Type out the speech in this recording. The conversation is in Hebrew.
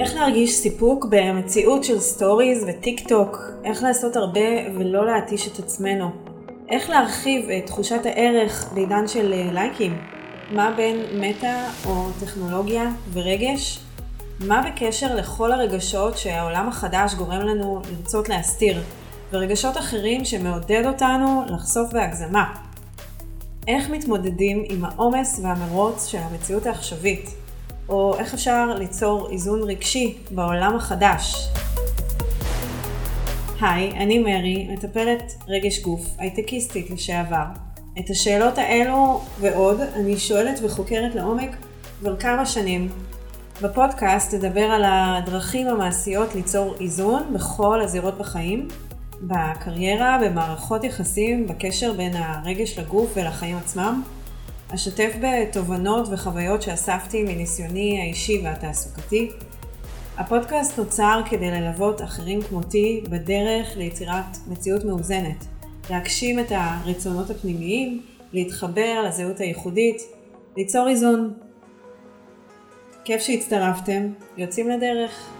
איך להרגיש סיפוק במציאות של סטוריז וטיק טוק, איך לעשות הרבה ולא להתיש את עצמנו, איך להרחיב את תחושת הערך בעידן של אה, לייקים, מה בין מטא או טכנולוגיה ורגש, מה בקשר לכל הרגשות שהעולם החדש גורם לנו לרצות להסתיר, ורגשות אחרים שמעודד אותנו לחשוף בהגזמה. איך מתמודדים עם העומס והמרוץ של המציאות העכשווית, או איך אפשר ליצור איזון רגשי בעולם החדש. היי, אני מרי, מטפלת רגש גוף, הייטקיסטית לשעבר. את השאלות האלו ועוד אני שואלת וחוקרת לעומק כבר כמה שנים. בפודקאסט אדבר על הדרכים המעשיות ליצור איזון בכל הזירות בחיים, בקריירה, במערכות יחסים, בקשר בין הרגש לגוף ולחיים עצמם. אשתף בתובנות וחוויות שאספתי מניסיוני האישי והתעסוקתי. הפודקאסט נוצר כדי ללוות אחרים כמותי בדרך ליצירת מציאות מאוזנת, להגשים את הרצונות הפנימיים, להתחבר לזהות הייחודית, ליצור איזון. כיף שהצטרפתם, יוצאים לדרך.